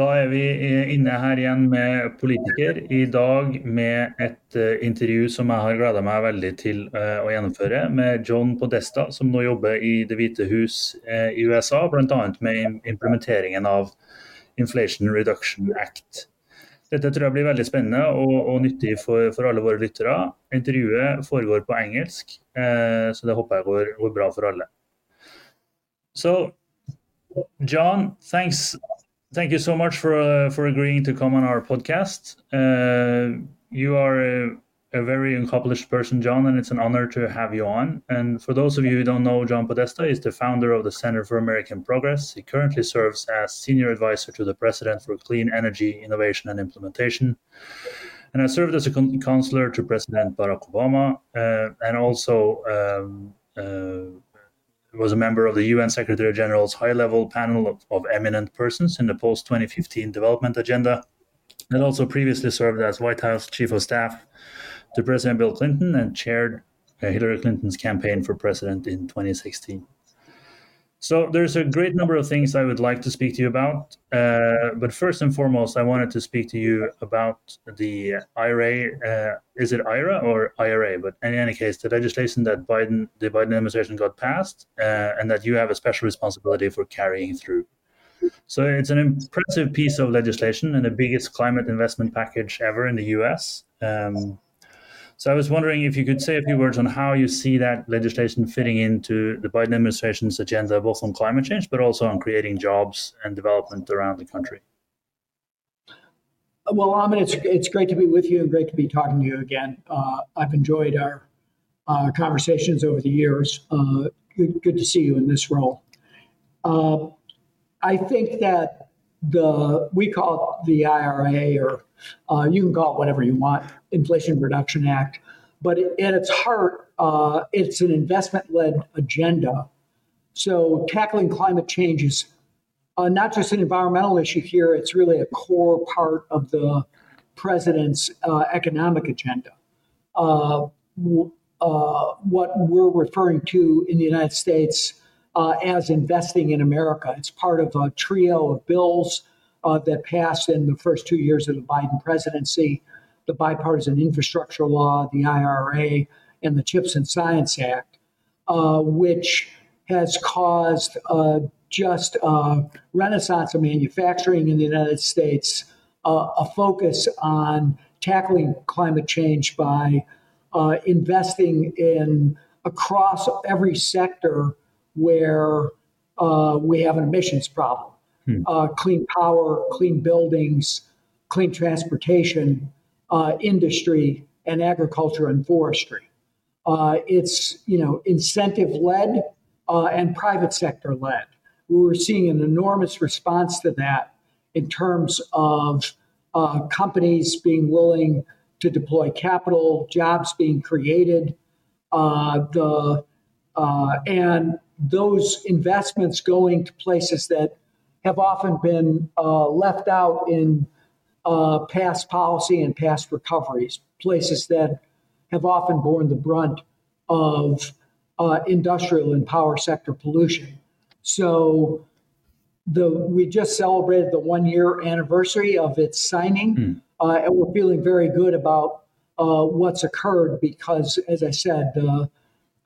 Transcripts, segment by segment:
Da er vi inne her igjen med politiker. I dag med et uh, intervju som jeg har gleda meg veldig til uh, å gjennomføre, med John Podesta, som nå jobber i Det hvite hus i USA, bl.a. med implementeringen av Inflation Reduction Act. Dette tror jeg blir veldig spennende og, og nyttig for, for, alle våre lyttere. Intervjuet foregår på engelsk, så det håper jeg går, går bra for alle. So, John, thanks thank you so much for uh, for agreeing to come on our podcast. Uh, you are a, a, very accomplished person, John, and it's an honor to have you on. And for those of you who don't know, John Podesta is the founder of the Center for American Progress. He currently serves as senior advisor to the President for Clean Energy Innovation and Implementation. And I served as a counselor to President Barack Obama, uh, and also um, uh, was a member of the UN Secretary General's high level panel of, of eminent persons in the post 2015 development agenda, and also previously served as White House Chief of Staff to President Bill Clinton and chaired uh, Hillary Clinton's campaign for president in 2016. So there's a great number of things I would like to speak to you about. Uh, but first and foremost, I wanted to speak to you about the IRA. Uh, is it IRA or IRA? But in any case, the legislation that Biden, the Biden administration got passed, uh, and that you have a special responsibility for carrying through. So it's an impressive piece of legislation and the biggest climate investment package ever in the U.S. Um, so I was wondering if you could say a few words on how you see that legislation fitting into the Biden administration's agenda, both on climate change, but also on creating jobs and development around the country. Well, Amund, it's, it's great to be with you and great to be talking to you again. Uh, I've enjoyed our uh, conversations over the years. Uh, good, good to see you in this role. Uh, I think that the we call it the IRA, or uh, you can call it whatever you want, Inflation Reduction Act. But at its heart, uh, it's an investment-led agenda. So tackling climate change is uh, not just an environmental issue here; it's really a core part of the president's uh, economic agenda. Uh, uh, what we're referring to in the United States uh, as investing in America. It's part of a trio of bills that passed in the first two years of the Biden presidency the bipartisan infrastructure law, the IRA, and the CHIPS and Science Act, uh, which has caused uh, just a renaissance of manufacturing in the United States, uh, a focus on tackling climate change by uh, investing in across every sector where uh, we have an emissions problem. Hmm. Uh, clean power, clean buildings, clean transportation, uh, industry, and agriculture and forestry. Uh, it's you know incentive led uh, and private sector led. We're seeing an enormous response to that in terms of uh, companies being willing to deploy capital, jobs being created, the and those investments going to places that have often been uh, left out in uh, past policy and past recoveries, places that have often borne the brunt of uh, industrial and power sector pollution. So the we just celebrated the one year anniversary of its signing, mm. uh, and we're feeling very good about uh, what's occurred because, as I said, the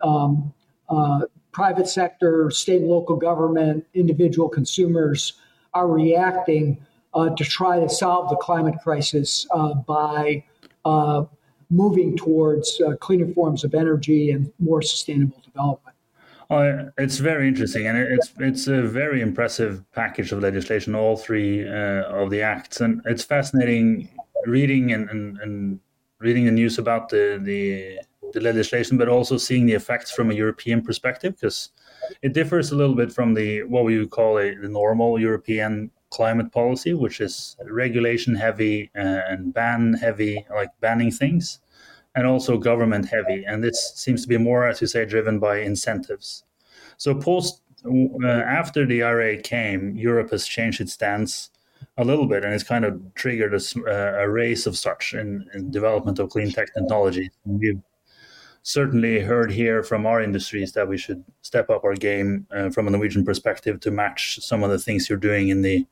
um, uh, private sector, state and local government, individual consumers are reacting to try to solve the climate crisis uh, by uh, moving towards uh, cleaner forms of energy and more sustainable development. Oh, it's very interesting, and it's it's a very impressive package of legislation, all three uh, of the acts, and it's fascinating reading and, and, and reading the news about the the the legislation, but also seeing the effects from a European perspective, because it differs a little bit from the what we would call a the normal European climate policy, which is regulation heavy uh, and ban heavy, like banning things, and also government heavy. And this seems to be more, as you say, driven by incentives. So post uh, after the IRA came, Europe has changed its stance a little bit, and it's kind of triggered a, uh, a race of such in, in development of clean tech technology. We've certainly heard here from our industries that we should step up our game uh, from a Norwegian perspective to match some of the things you're doing in the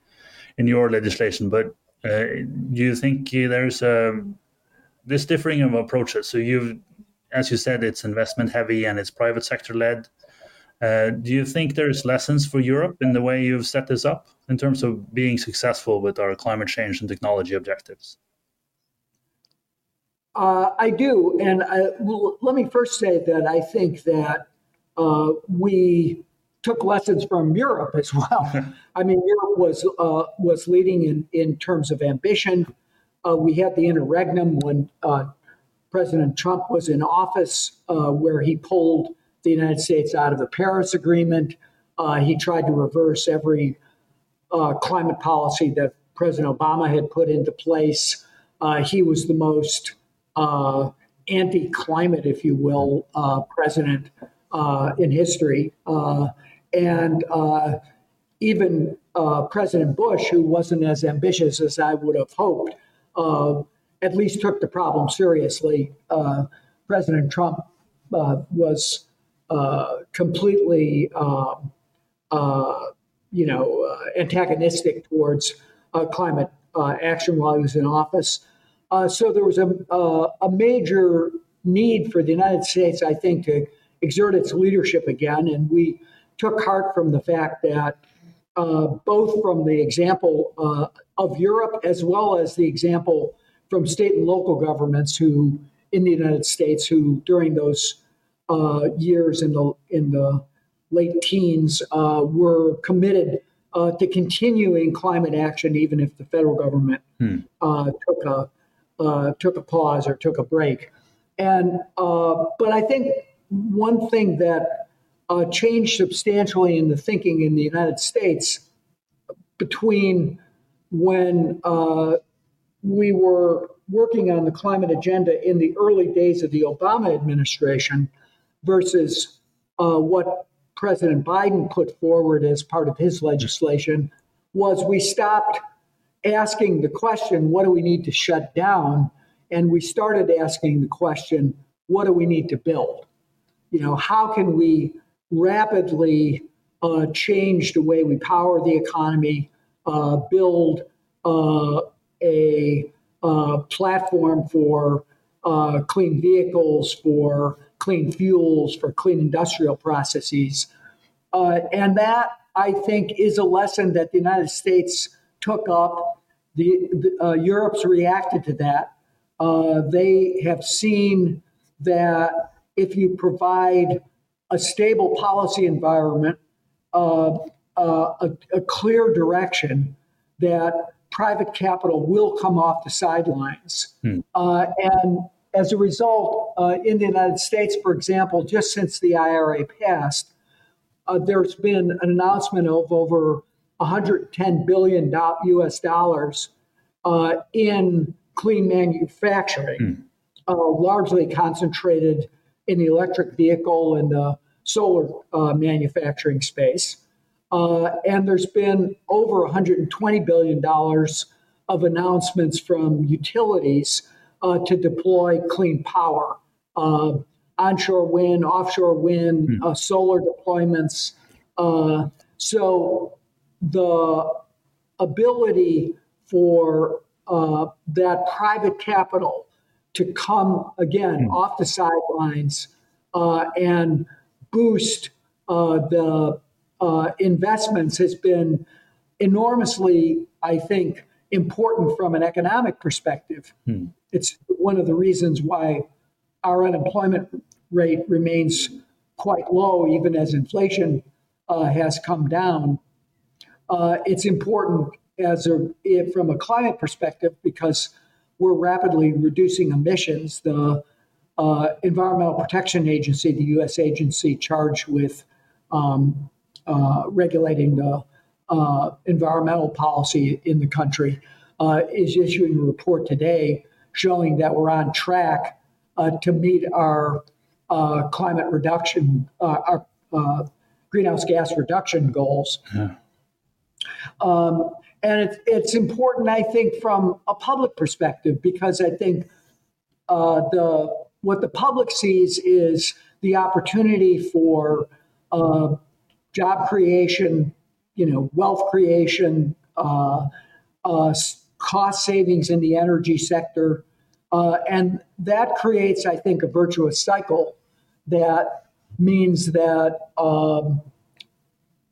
in your legislation. But uh, do you think there's a this differing of approaches? So you've, as you said, it's investment heavy and it's private sector led. Uh, do you think there's lessons for Europe in the way you've set this up in terms of being successful with our climate change and technology objectives? Uh, I do, and I, well, let me first say that I think that uh, we took lessons from Europe as well. I mean, Europe was uh, was leading in in terms of ambition. Uh, we had the interregnum when uh, President Trump was in office, uh, where he pulled the United States out of the Paris Agreement. he tried to reverse every climate policy that President Obama had put into place. he was the most uh, anti climate, if you will, uh, president uh, in history. Uh, and uh, even President Bush, who wasn't as ambitious as I would have hoped, at least took the problem seriously. President Trump was completely, um, you know, antagonistic towards climate action while he was in office. Uh, so there was a, uh, a major need for the United States, I think, to exert its leadership again. And we took heart from the fact that uh, both from the example uh, of Europe as well as the example from state and local governments who in the United States who during those uh, years in the in the late teens uh, were committed to continuing climate action even if the federal government hmm. took a uh, took a pause or took a break. And uh, but I think one thing that uh, changed substantially in the thinking in the United States between when uh, we were working on the climate agenda in the early days of the Obama administration versus uh, what President Biden put forward as part of his legislation was we stopped asking the question, what do we need to shut down? And we started asking the question, what do we need to build? You know, how can we rapidly uh, change the way we power the economy, uh, build uh, a uh, platform for uh, clean vehicles, for clean fuels, for clean industrial processes? And that, I think, is a lesson that the United States took up. The, the Europe's reacted to that. They have seen that if you provide a stable policy environment, uh, uh a, a, clear direction, that private capital will come off the sidelines. Hmm. Uh, and as a result, uh, in the United States, for example, just since the IRA passed, there's been an announcement of over 110 billion US dollars uh, in clean manufacturing, mm. uh, largely concentrated in the electric vehicle and the solar uh, manufacturing space. Uh, and there's been over 120 billion dollars of announcements from utilities uh, to deploy clean power, uh, onshore wind, offshore wind, mm. solar deployments. so the ability for uh, that private capital to come again mm. off the sidelines uh, and boost uh, the uh, investments has been enormously, I think, important from an economic perspective. Mm. It's one of the reasons why our unemployment rate remains quite low, even as inflation uh, has come down uh, it's important as a from a climate perspective because we're rapidly reducing emissions. The uh, Environmental Protection Agency, the U.S. agency charged with um, uh, regulating the uh, environmental policy in the country, uh, is issuing a report today showing that we're on track uh, to meet our climate reduction, our greenhouse gas reduction goals. Yeah. Um, and it's, it's important, I think, from a public perspective, because I think uh, the what the public sees is the opportunity for uh, job creation, you know, wealth creation, uh, uh, cost savings in the energy sector, uh, and that creates, I think, a virtuous cycle that means that um,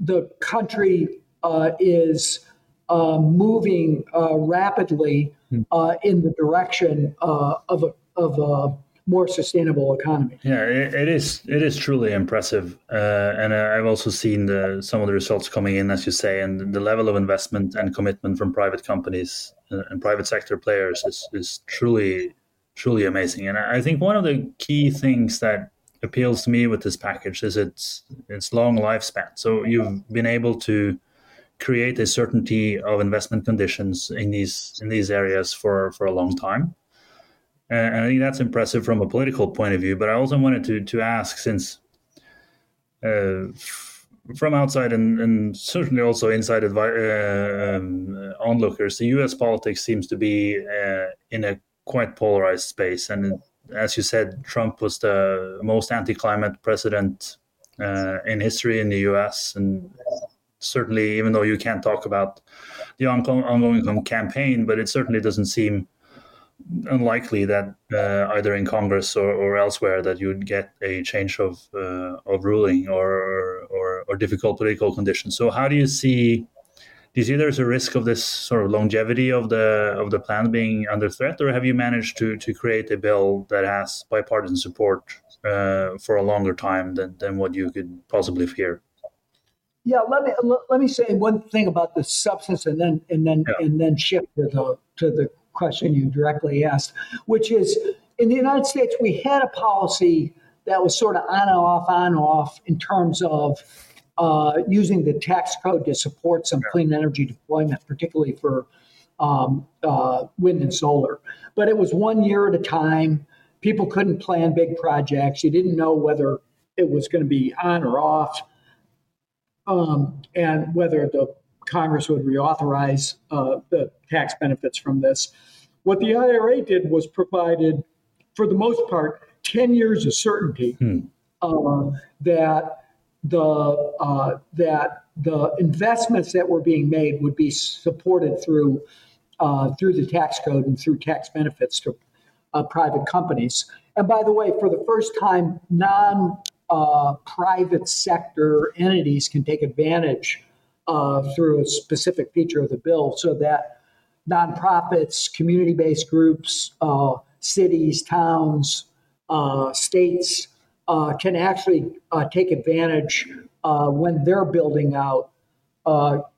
the country uh, is uh, moving uh, rapidly hmm. uh, in the direction uh, of a, of a more sustainable economy. Yeah, it, it is. It is truly impressive, uh, and I've also seen the, some of the results coming in, as you say, and the level of investment and commitment from private companies and private sector players is is truly truly amazing. And I think one of the key things that appeals to me with this package is its its long lifespan. So you've been able to create a certainty of investment conditions in these in these areas for for a long time. And I think that's impressive from a political point of view. But I also wanted to to ask, since uh, from outside and, and, certainly also inside advi- uh, um, onlookers, the U.S. politics seems to be uh, in a quite polarized space. And as you said, Trump was the most anti-climate president uh, in history in the U.S. and certainly, even though you can't talk about the ongoing campaign, but it certainly doesn't seem unlikely that uh, either in Congress or, or, elsewhere that you'd get a change of uh, of ruling or, or, or difficult political conditions. So, how do you see? Do you see there's a risk of this sort of longevity of the of the plan being under threat, or have you managed to to create a bill that has bipartisan support uh, for a longer time than, than what you could possibly fear? Yeah, let me let me say one thing about the substance, and then and then yeah. and then shift to the to the question you directly asked, which is in the United States we had a policy that was sort of on and off, on and off in terms of uh, using the tax code to support some clean energy deployment, particularly for um, uh, wind and solar. But it was one year at a time. People couldn't plan big projects. You didn't know whether it was going to be on or off um, and whether the Congress would reauthorize uh, the tax benefits from this. What the IRA did was provided, for the most part, 10 years of certainty hmm. uh, that the uh, that the investments that were being made would be supported through uh, through the tax code and through tax benefits to uh, private companies. And by the way, for the first time, non uh, private sector entities can take advantage uh, through a specific feature of the bill so that nonprofits, community based groups, uh, cities, towns, uh, states uh, can actually uh, take advantage when they're building out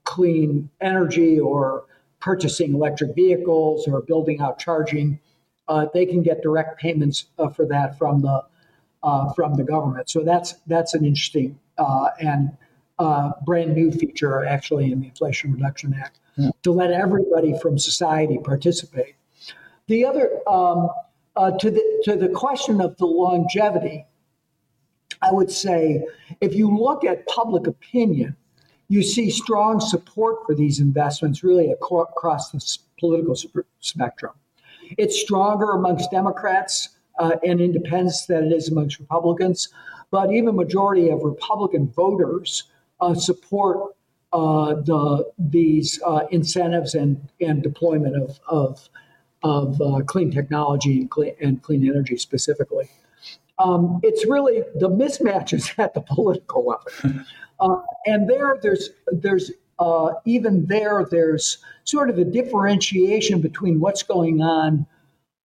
clean energy or purchasing electric vehicles or building out charging. they can get direct payments for that from the uh, from the government. So that's that's an interesting uh, and uh, brand new feature actually in the Inflation Reduction Act yeah. to let everybody from society participate. The other um, uh, to the to the question of the longevity, I would say if you look at public opinion, you see strong support for these investments really across the political spectrum. It's stronger amongst Democrats uh, and independents than it is amongst Republicans. But even majority of Republican voters support uh, the these uh, incentives and, and deployment of of, of uh, clean technology and clean, and clean energy specifically. Um, it's really the mismatches at the political level, uh, and there there's there's even there there's sort of a differentiation between what's going on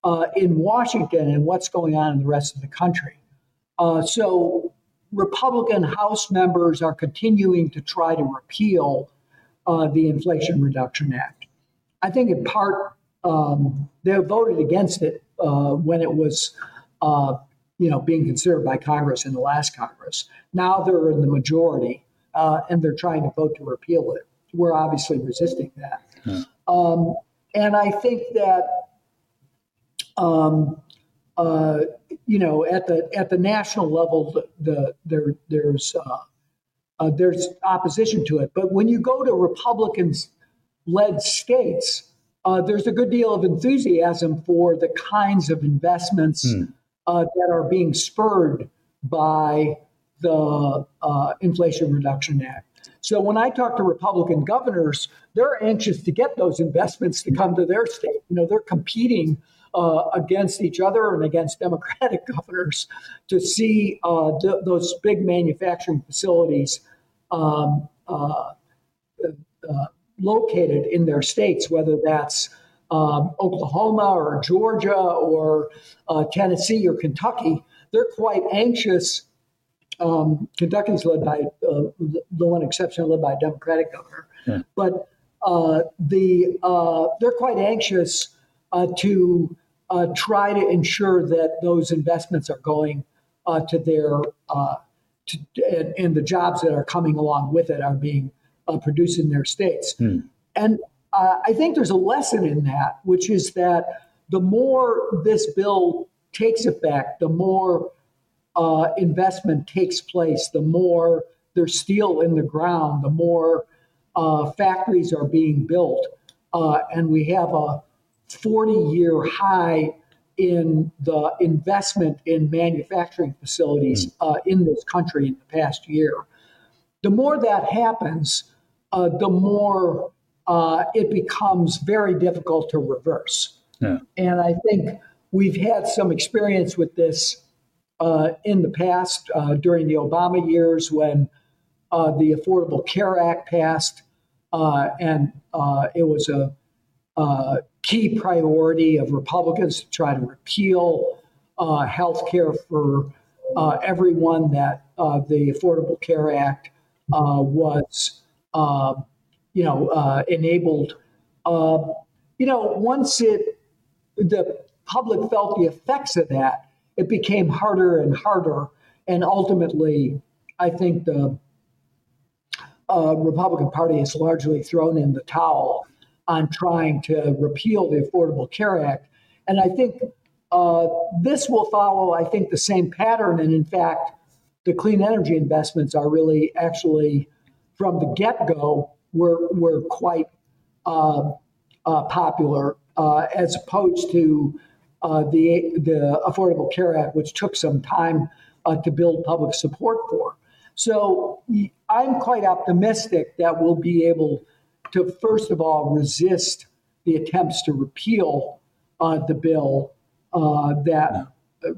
uh, in Washington and what's going on in the rest of the country. Uh, so Republican House members are continuing to try to repeal uh, the Inflation Reduction Act. I think in part um, they voted against it uh, when it was, uh, you know, being considered by Congress in the last Congress. Now they're in the majority uh, and they're trying to vote to repeal it. We're obviously resisting that. Hmm. Um, and I think that um, uh, you know, at the at the national level, the, the there there's uh, uh, there's opposition to it. But when you go to Republicans led states, uh, there's a good deal of enthusiasm for the kinds of investments mm. uh, that are being spurred by the uh, Inflation Reduction Act. So when I talk to Republican governors, they're anxious to get those investments to come to their state. You know, they're competing uh, against each other and against Democratic governors to see uh, th- those big manufacturing facilities um, uh, uh located in their states, whether that's um, Oklahoma or Georgia or uh, Tennessee or Kentucky. They're quite anxious um, Kentucky's led by uh, the one exception led by a Democratic governor, yeah. but uh, the uh, they're quite anxious uh, to uh, try to ensure that those investments are going uh, to their to, and, and, the jobs that are coming along with it are being produced in their states. Hmm. And I think there's a lesson in that, which is that the more this bill takes effect, the more uh, investment takes place, the more there's steel in the ground, the more uh, factories are being built. Uh, and we have a 40 year high in the investment in manufacturing facilities hmm. uh, in this country in the past year. The more that happens, uh, the more uh, it becomes very difficult to reverse. Yeah. And I think we've had some experience with this uh, in the past uh, during the Obama years when uh, the Affordable Care Act passed, uh, and uh, it was a, a, key priority of Republicans to try to repeal uh, health care for uh, everyone. That uh, the Affordable Care Act was, um, you know, enabled. Um, you know, once it the public felt the effects of that, it became harder and harder. And ultimately, I think the uh, Republican Party has largely thrown in the towel on trying to repeal the Affordable Care Act. And I think uh, this will follow, I think, the same pattern. And in fact, the clean energy investments are really actually, from the get go, were, were quite uh, uh popular uh, as opposed to uh, the the Affordable Care Act, which took some time uh, to build public support for. So I'm quite optimistic that we'll be able to first of all resist the attempts to repeal uh, the bill uh, that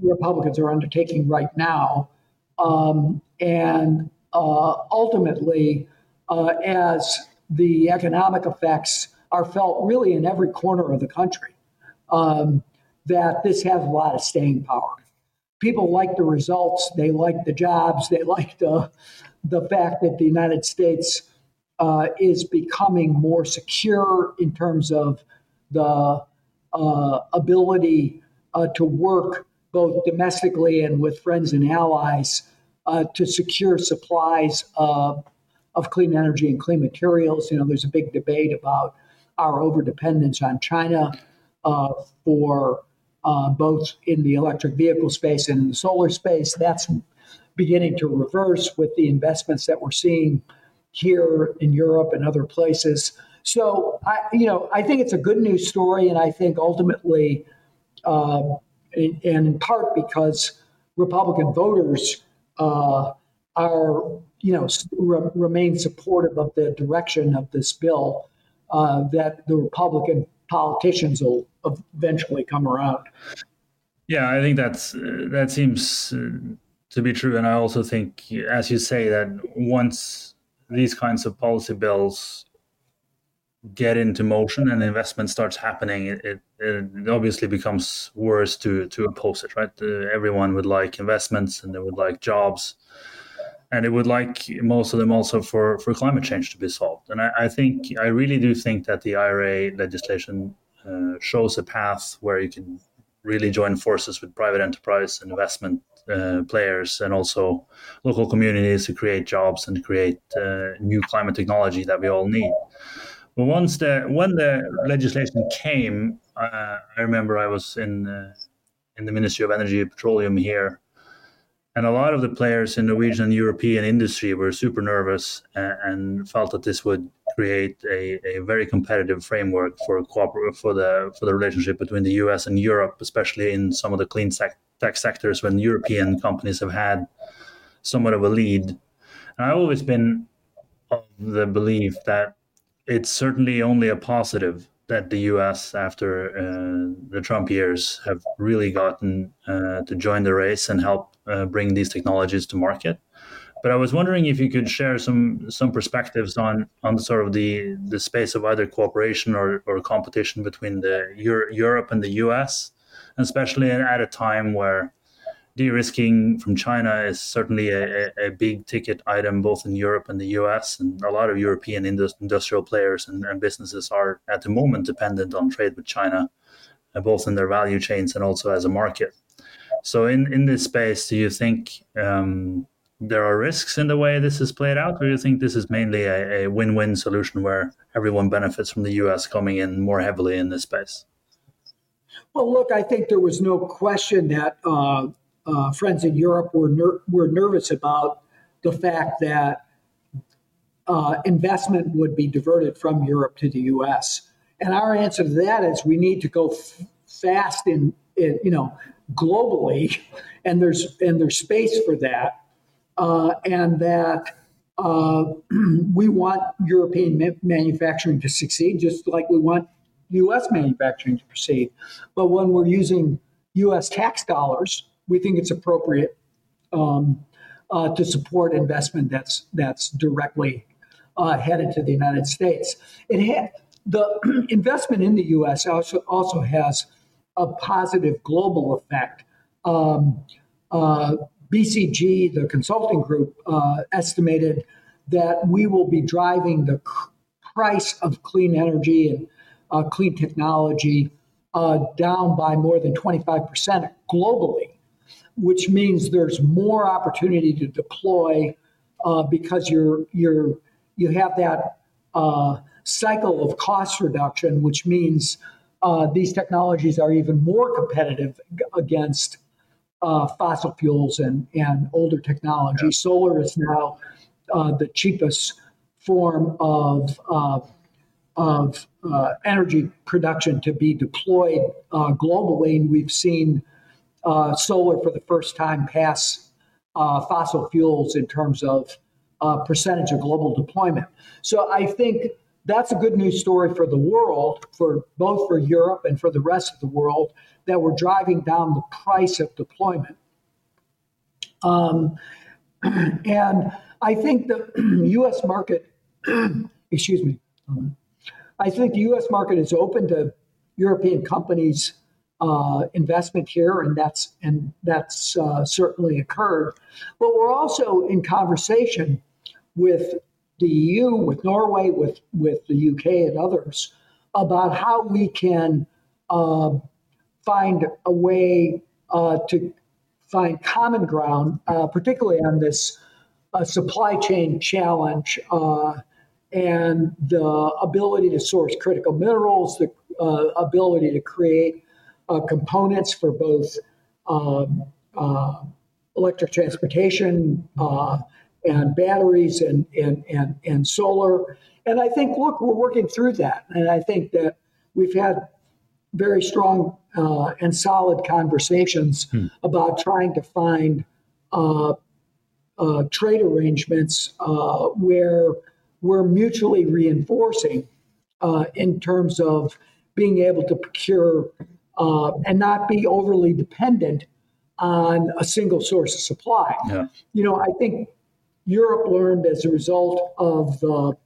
Republicans are undertaking right now, um, and uh, ultimately, uh, as the economic effects are felt really in every corner of the country. Um, that this has a lot of staying power. People like the results, they like the jobs, they like the, the fact that the United States uh, is becoming more secure in terms of the uh, ability uh, to work both domestically and with friends and allies uh, to secure supplies of, of clean energy and clean materials. You know, there's a big debate about our overdependence on China uh, for uh, both in the electric vehicle space and in the solar space. That's beginning to reverse with the investments that we're seeing here in Europe and other places. So, I, you know, I think it's a good news story, and I think ultimately, uh, and, and, in part because Republican voters uh, are, you know, re- remain supportive of the direction of this bill, uh, that the Republican politicians will eventually come around. Yeah, I think that's uh, that seems uh, to be true, and I also think, as you say, that once these kinds of policy bills get into motion and investment starts happening, it, it, it obviously becomes worse to to oppose it. Right? Everyone would like investments, and they would like jobs, and it would like most of them also for for climate change to be solved. And I, I think I really do think that the IRA legislation uh, shows a path where you can really join forces with private enterprise and investment uh, players and also local communities to create jobs and create uh, new climate technology that we all need. But once the when the legislation came, uh, I remember I was in uh, in the Ministry of Energy and Petroleum here and a lot of the players in the Norwegian and European industry were super nervous and, and felt that this would create a, a very competitive framework for cooper- for the for the relationship between the U.S. and Europe, especially in some of the clean sec- tech sectors when European companies have had somewhat of a lead. And I've always been of the belief that it's certainly only a positive that the US, after uh, the Trump years, have really gotten uh, to join the race and help uh, bring these technologies to market. But I was wondering if you could share some some perspectives on on sort of the the space of either cooperation or, or competition between the Euro- Europe and the US, especially at a time where de-risking from China is certainly a, a, big ticket item both in Europe and the US, and a lot of European industrial players and, and businesses are at the moment dependent on trade with China, uh, both in their value chains and also as a market. So, in in this space, do you think um, there are risks in the way this is played out, or do you think this is mainly a, a win-win solution where everyone benefits from the US coming in more heavily in this space? Well, look, I think there was no question that uh, uh, friends in Europe were ner- were nervous about the fact that uh, investment would be diverted from Europe to the U.S. And our answer to that is we need to go f- fast in, in, you know globally, and there's and there's space for that, uh, and that. Uh, we want European ma- manufacturing to succeed, just like we want U.S. manufacturing to proceed. But when we're using U.S. tax dollars we think it's appropriate um, uh, to support investment that's that's directly uh, headed to the United States. It ha- the investment in the U.S. also also has a positive global effect. Um, uh, BCG, the consulting group, uh, estimated that we will be driving the price of clean energy and uh, clean technology uh, down by more than 25% globally which means there's more opportunity to deploy uh, because you're you're you have that uh, cycle of cost reduction, which means uh, these technologies are even more competitive against uh, fossil fuels and and older technology. Yeah. Solar is now uh, the cheapest form of uh, of energy production to be deployed globally, and we've seen uh, solar for the first time pass uh, fossil fuels in terms of uh, percentage of global deployment. So I think that's a good news story for the world, for both for Europe and for the rest of the world, that we're driving down the price of deployment. Um, and I think the U.S. market, excuse me, um, I think the U.S. market is open to European companies uh, investment here, and that's and that's uh, certainly occurred. But we're also in conversation with the EU, with Norway, with with the UK and others about how we can uh, find a way uh, to find common ground, uh, particularly on this uh, supply chain challenge. The ability to source critical minerals, the ability to create uh, components for both um, uh, electric transportation uh, and batteries and, and, and, and solar. And I think, look, we're working through that. And I think that we've had very strong uh, and solid conversations hmm. about trying to find uh, uh, trade arrangements where we're mutually reinforcing in terms of being able to procure uh, and not be overly dependent on a single source of supply. Yeah. You know, I think Europe learned as a result of the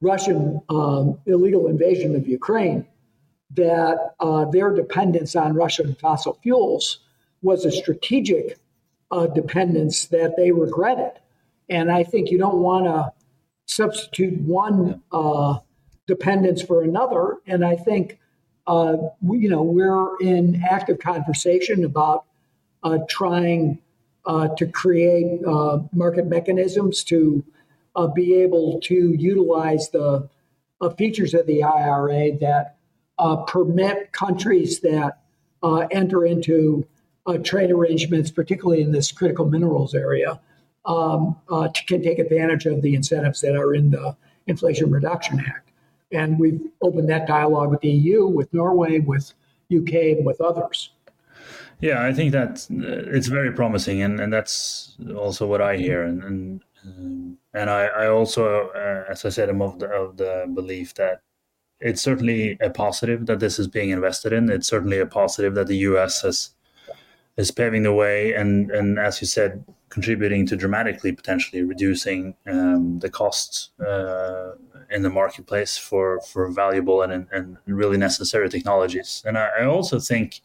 Russian um, illegal invasion of Ukraine that uh, their dependence on Russian fossil fuels was a strategic uh, dependence that they regretted. And I think you don't want to substitute one uh, dependence for another. And I think uh, we, you know, we're in active conversation about uh, trying uh, to create uh, market mechanisms to uh, be able to utilize the uh, features of the IRA that permit countries that enter into trade arrangements, particularly in this critical minerals area, um, to, can take advantage of the incentives that are in the Inflation Reduction Act. And we've opened that dialogue with the EU, with Norway, with UK, and with others. Yeah, I think that uh, it's very promising, and, and that's also what I hear, and and, um, and I, I also, uh, as I said, I'm of the, of the belief that it's certainly a positive that this is being invested in. It's certainly a positive that the U.S. has is paving the way, and and as you said, contributing to dramatically potentially reducing um, the costs uh, in the marketplace for for valuable and and really necessary technologies. And I, I also think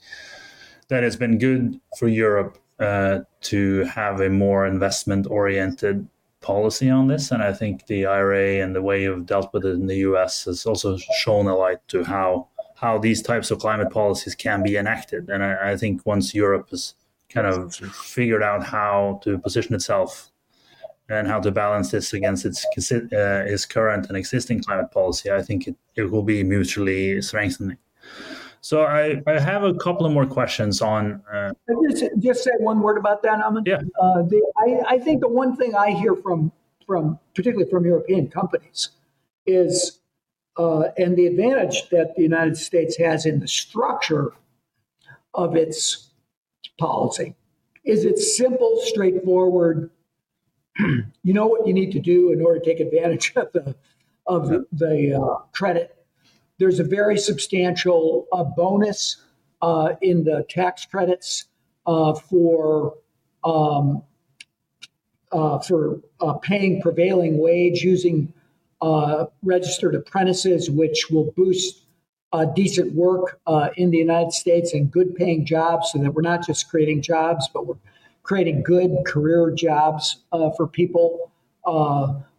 that it's been good for Europe uh, to have a more investment oriented policy on this. And I think the IRA and the way you've dealt with it in the US has also shown a light to how how these types of climate policies can be enacted. And I, I think once Europe has kind of figured out how to position itself and how to balance this against its uh, its current and existing climate policy, I think it, it will be mutually strengthening. So I, I have a couple of more questions on. Uh, just, just say one word about that, Amund. Yeah. Uh, the, I, I think the one thing I hear from from particularly from European companies is, uh, and the advantage that the United States has in the structure of its policy. Is it simple, straightforward. you know what you need to do in order to take advantage of the of the, the uh, credit? There's a very substantial uh, bonus uh, in the tax credits uh, for um, uh, for uh, paying prevailing wage using uh, registered apprentices, which will boost decent work in the United States and good paying jobs, so that we're not just creating jobs, but we're creating good career jobs for people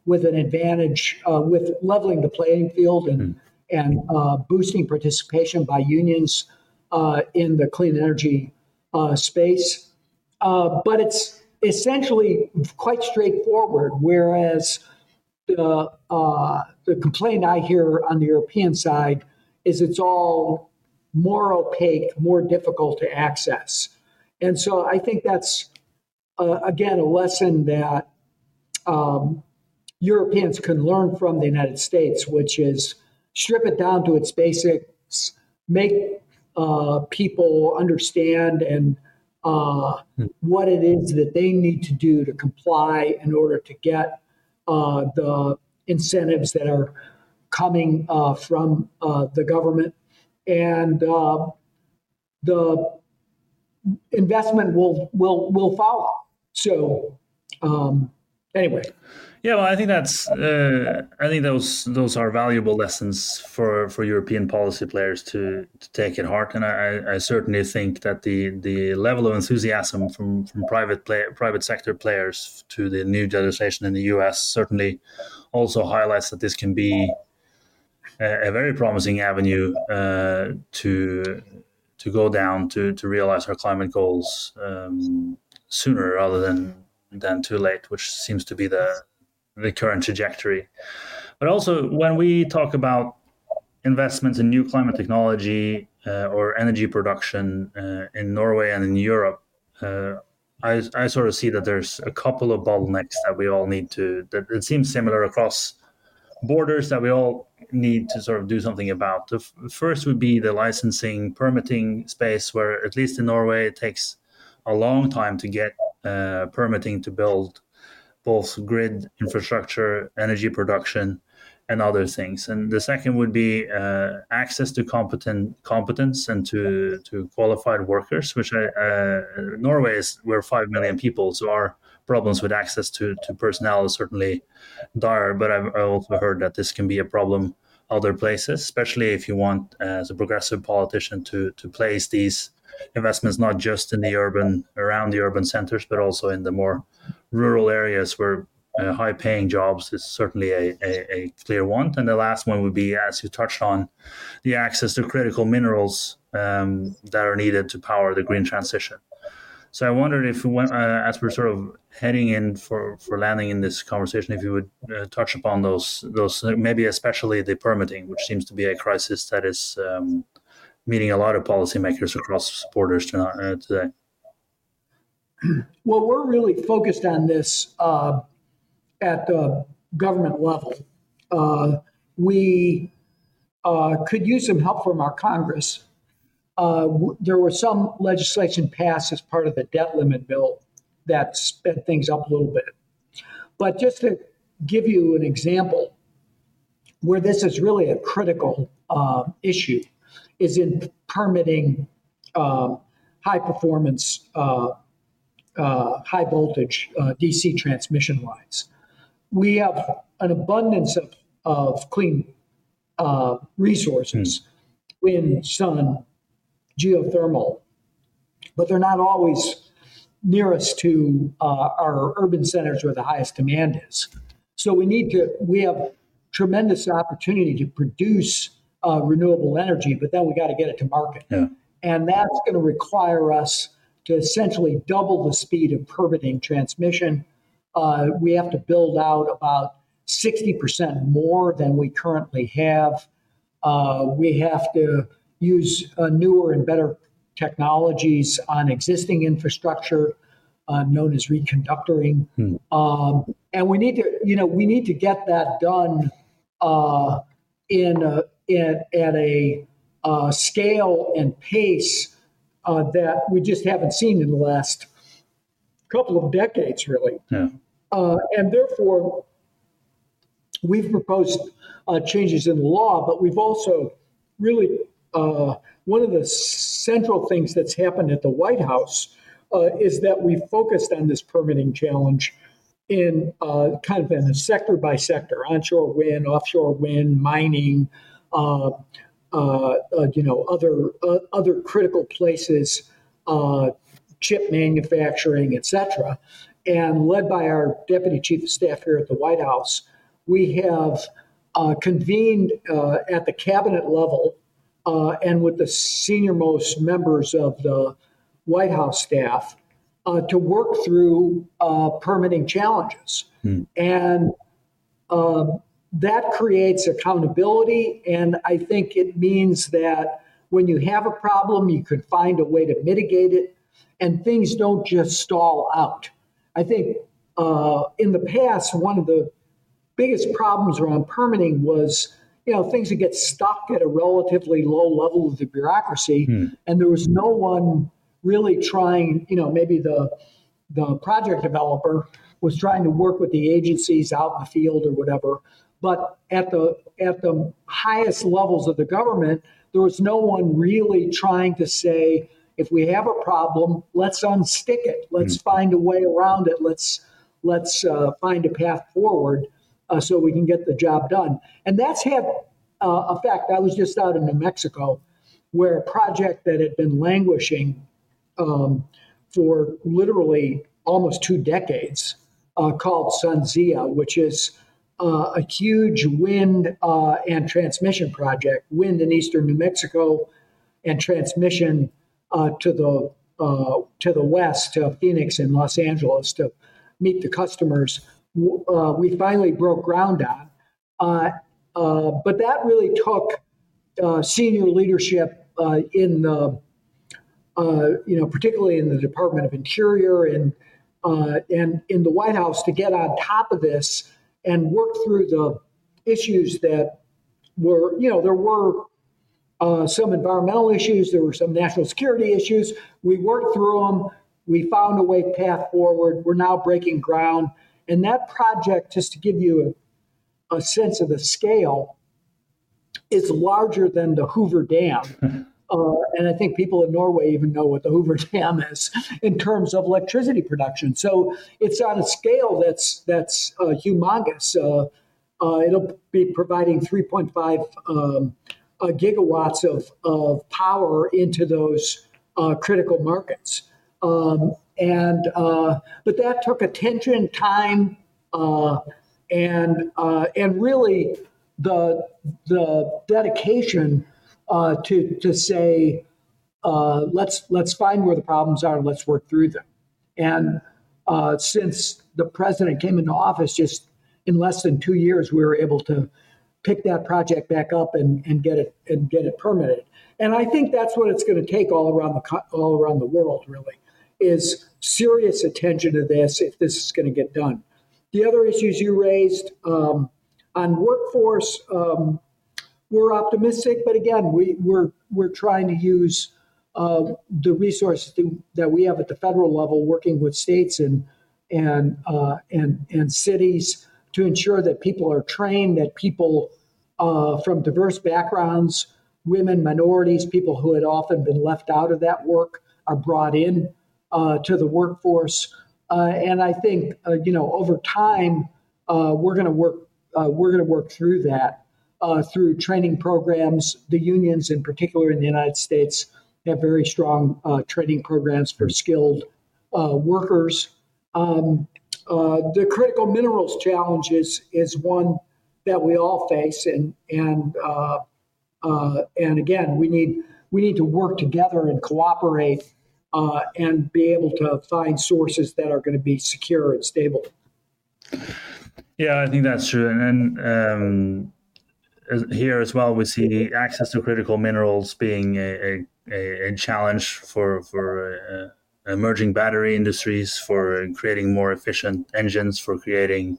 with an advantage, with leveling the playing field and. Mm and uh, boosting participation by unions uh, in the clean energy uh, space. Uh, but it's essentially quite straightforward, whereas the, uh, the complaint I hear on the European side is it's all more opaque, more difficult to access. And so I think that's, uh, again, a lesson that um, Europeans can learn from the United States, which is strip it down to its basics, make uh, people understand and uh, hmm. what it is that they need to do to comply in order to get uh, the incentives that are coming uh, from uh, the government. And uh, the investment will will will follow. So um, anyway. Yeah, well, I think that's uh, I think those those are valuable lessons for, for European policy players to, to take at heart, and I, I certainly think that the, the level of enthusiasm from, from private play, private sector players to the new legislation in the U.S. certainly also highlights that this can be a, very promising avenue uh, to to go down to to realize our climate goals um, sooner rather than than too late, which seems to be the the current trajectory. But also, when we talk about investments in new climate technology uh, or energy production uh, in Norway and in Europe, uh, I, I, sort of see that there's a couple of bottlenecks that we all need to, that it seems similar across borders that we all need to sort of do something about. The f- first would be the licensing permitting space, where at least in Norway, it takes a long time to get uh, permitting to build both grid infrastructure, energy production, and other things. And the second would be uh, access to competent competence and to to qualified workers, which I, uh, Norway is we're five million people, so our problems with access to to personnel is certainly dire. But I've, also heard that this can be a problem other places, especially if you want as a progressive politician to to place these investments not just in the urban around the urban centers, but also in the more rural areas where uh, high paying jobs is certainly a, a, a, clear one. And the last one would be, as you touched on, the access to critical minerals um, that are needed to power the green transition. So I wondered if, uh, as we're sort of heading in for, for landing in this conversation, if you would uh, touch upon those, those maybe especially the permitting, which seems to be a crisis that is um, meeting a lot of policymakers across borders uh, today. Well, we're really focused on this uh, at the government level. Uh, we uh, could use some help from our Congress uh, there was some legislation passed as part of the debt limit bill that sped things up a little bit. But just to give you an example where this is really a critical uh, issue is in permitting um, high performance, uh, uh, high voltage uh, DC transmission lines. We have an abundance of, of clean uh, resources mm. wind, sun, geothermal, but they're not always nearest to uh, our urban centers where the highest demand is. So we need to, we have tremendous opportunity to produce uh, renewable energy, but then we got to get it to market. Yeah. And that's going to require us to essentially double the speed of permitting transmission. Uh, we have to build out about 60% more than we currently have. Uh, we have to use uh, newer and better technologies on existing infrastructure uh, known as reconductoring. Hmm. Um, and we need to, you know, we need to get that done uh, in, a, in at a uh, scale and pace uh, that we just haven't seen in the last couple of decades, really. Yeah. Uh, and therefore, we've proposed uh, changes in the law, but we've also really one of the central things that's happened at the White House uh, is that we focused on this permitting challenge in uh, kind of in a sector by sector onshore wind, offshore wind, mining, uh, uh, uh you know, other, uh, other critical places, chip manufacturing, etc. And led by our deputy chief of staff here at the White House, we have convened at the cabinet level and with the senior most members of the White House staff uh, to work through uh, permitting challenges. Hmm. And uh, that creates accountability. And I think it means that when you have a problem, you can find a way to mitigate it, and things don't just stall out. I think uh, in the past, one of the biggest problems around permitting was you know things that get stuck at a relatively low level of the bureaucracy, hmm. and there was no one really trying, you know, maybe the the project developer was trying to work with the agencies out in the field or whatever. But at the at the highest levels of the government, there was no one really trying to say, if we have a problem, let's unstick it. Let's mm-hmm. find a way around it. Let's let's uh, find a path forward uh, so we can get the job done. And that's had uh, effect. I was just out in New Mexico, where a project that had been languishing um, for literally almost two decades uh, called SunZia, which is uh, a huge wind uh, and transmission project, wind in eastern New Mexico and transmission uh, to the uh, to the west to Phoenix and Los Angeles to meet the customers. Uh, we finally broke ground on, but that really took senior leadership in the uh, you know, particularly in the Department of Interior and uh, and in the White House to get on top of this and work through the issues that were, you know, there were uh, some environmental issues, there were some national security issues. We worked through them. We found a way path forward. We're now breaking ground. And that project, just to give you a, a sense of the scale, is larger than the Hoover Dam. Uh, and I think people in Norway even know what the Hoover Dam is in terms of electricity production. So it's on a scale that's that's uh, humongous. Uh, uh it'll be providing 3.5 um, uh, gigawatts of, of power into those uh, critical markets. Um, and but that took attention, time, and and really the the dedication uh, to to say uh, let's let's find where the problems are and let's work through them. And uh, since the president came into office, just in less than two years, we were able to pick that project back up and, and get it and get it permitted. And I think that's what it's going to take all around the all around the world. Really, is serious attention to this if this is going to get done. The other issues you raised um, on workforce. Um, we're optimistic, but again, we, we're we're trying to use uh, the resources that we have at the federal level, working with states and and uh, and and cities to ensure that people are trained, that people uh, from diverse backgrounds, women, minorities, people who had often been left out of that work, are brought in to the workforce. Uh, and I think you know over time we're going to work we're going to work through that through training programs. The unions, in particular in the United States have very strong uh, training programs for skilled uh, workers. Um, uh, the critical minerals challenge is, is one that we all face, and and uh, uh, and again, we need we need to work together and cooperate uh, and be able to find sources that are going to be secure and stable. Yeah, I think that's true, and. Um, here as well, we see access to critical minerals being a, a a, challenge for for uh, emerging battery industries, for creating more efficient engines, for creating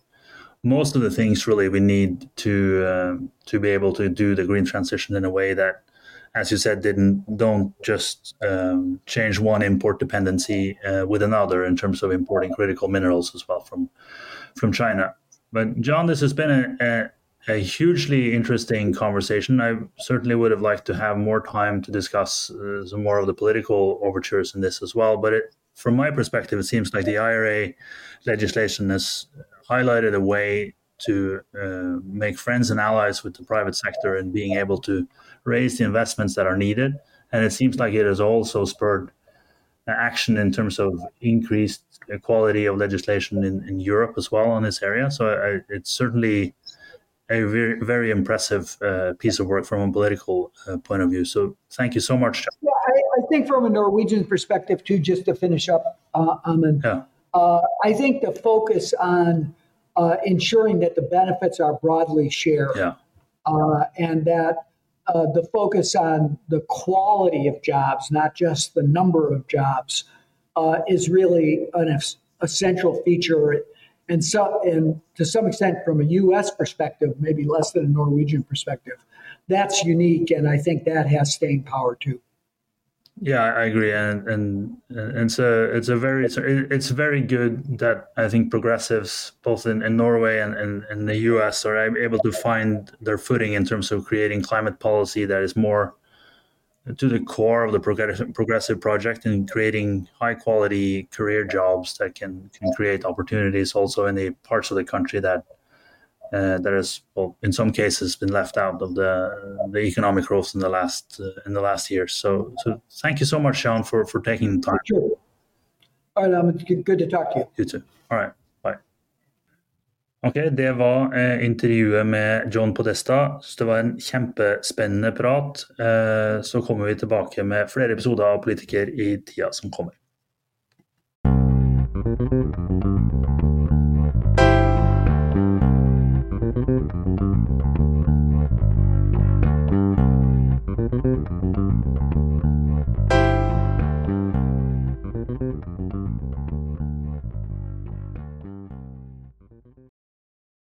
most of the things really we need to uh, to be able to do the green transition in a way that, as you said, didn't don't just um, change one import dependency uh, with another in terms of importing critical minerals as well from from China. But John, this has been a, a a hugely interesting conversation. I certainly would have liked to have more time to discuss uh, some more of the political overtures in this as well. But it, from my perspective, it seems like the IRA legislation has highlighted a way to uh, make friends and allies with the private sector and being able to raise the investments that are needed. And it seems like it has also spurred action in terms of increased quality of legislation in, in Europe as well on this area. So I, it's certainly a very, very impressive uh, piece of work from a political uh, point of view. So thank you so much. Yeah, I, I, think from a Norwegian perspective, too, just to finish up, uh, Amund, yeah. Uh, I think the focus on uh, ensuring that the benefits are broadly shared yeah. Uh, and that Uh, the focus on the quality of jobs, not just the number of jobs, uh, is really an essential feature and so and to some extent from a U.S. perspective, maybe less than a Norwegian perspective. That's unique, and I think that has staying power too. Yeah, I agree, and and, and it's a it's a very it's, very good that I think progressives both in, in Norway and, and, and the U.S. are able to find their footing in terms of creating climate policy that is more to the core of the progressive, progressive project and creating high quality career jobs that can, can create opportunities also in the parts of the country that uh, that has, well, in some cases, been left out of the the economic growth in the last uh, in the last years. So, so thank you so much, Sean, for for taking the time. Sure. All right, um, good to talk to you. You too. All right. Ok, Det var eh, intervjuet med John Podesta. Så det var en kjempespennende prat. Eh, så kommer vi tilbake med flere episoder av Politiker i tida som kommer.